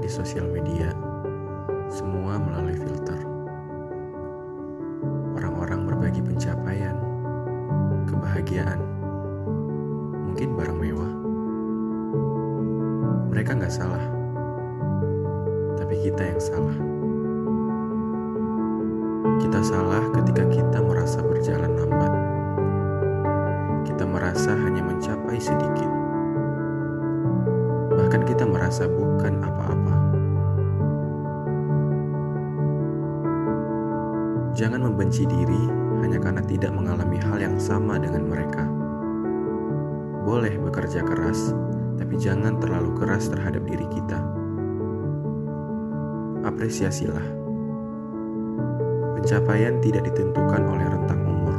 di sosial media, semua melalui filter. Orang-orang berbagi pencapaian, kebahagiaan, mungkin barang mewah. Mereka nggak salah, tapi kita yang salah. Kita salah ketika kita merasa berjalan lambat. Kita merasa hanya mencapai sedikit. Kita merasa bukan apa-apa. Jangan membenci diri hanya karena tidak mengalami hal yang sama dengan mereka. Boleh bekerja keras, tapi jangan terlalu keras terhadap diri kita. Apresiasilah. Pencapaian tidak ditentukan oleh rentang umur.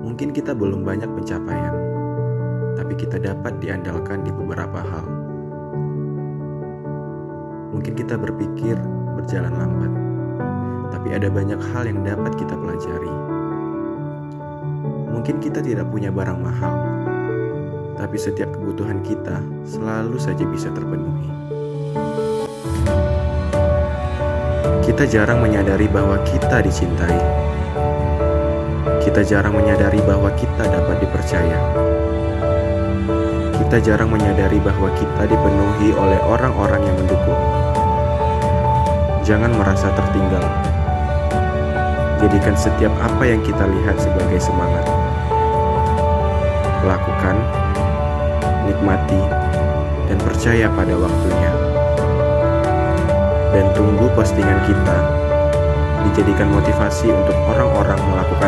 Mungkin kita belum banyak pencapaian, tapi kita dapat diandalkan di beberapa hal. Mungkin kita berpikir berjalan lambat, tapi ada banyak hal yang dapat kita pelajari. Mungkin kita tidak punya barang mahal, tapi setiap kebutuhan kita selalu saja bisa terpenuhi. Kita jarang menyadari bahwa kita dicintai. Kita jarang menyadari bahwa kita dapat dipercaya. Kita jarang menyadari bahwa kita dipenuhi oleh orang-orang yang mendukung. Jangan merasa tertinggal. Jadikan setiap apa yang kita lihat sebagai semangat. Lakukan, nikmati, dan percaya pada waktunya. Dan tunggu postingan kita dijadikan motivasi untuk orang-orang melakukan.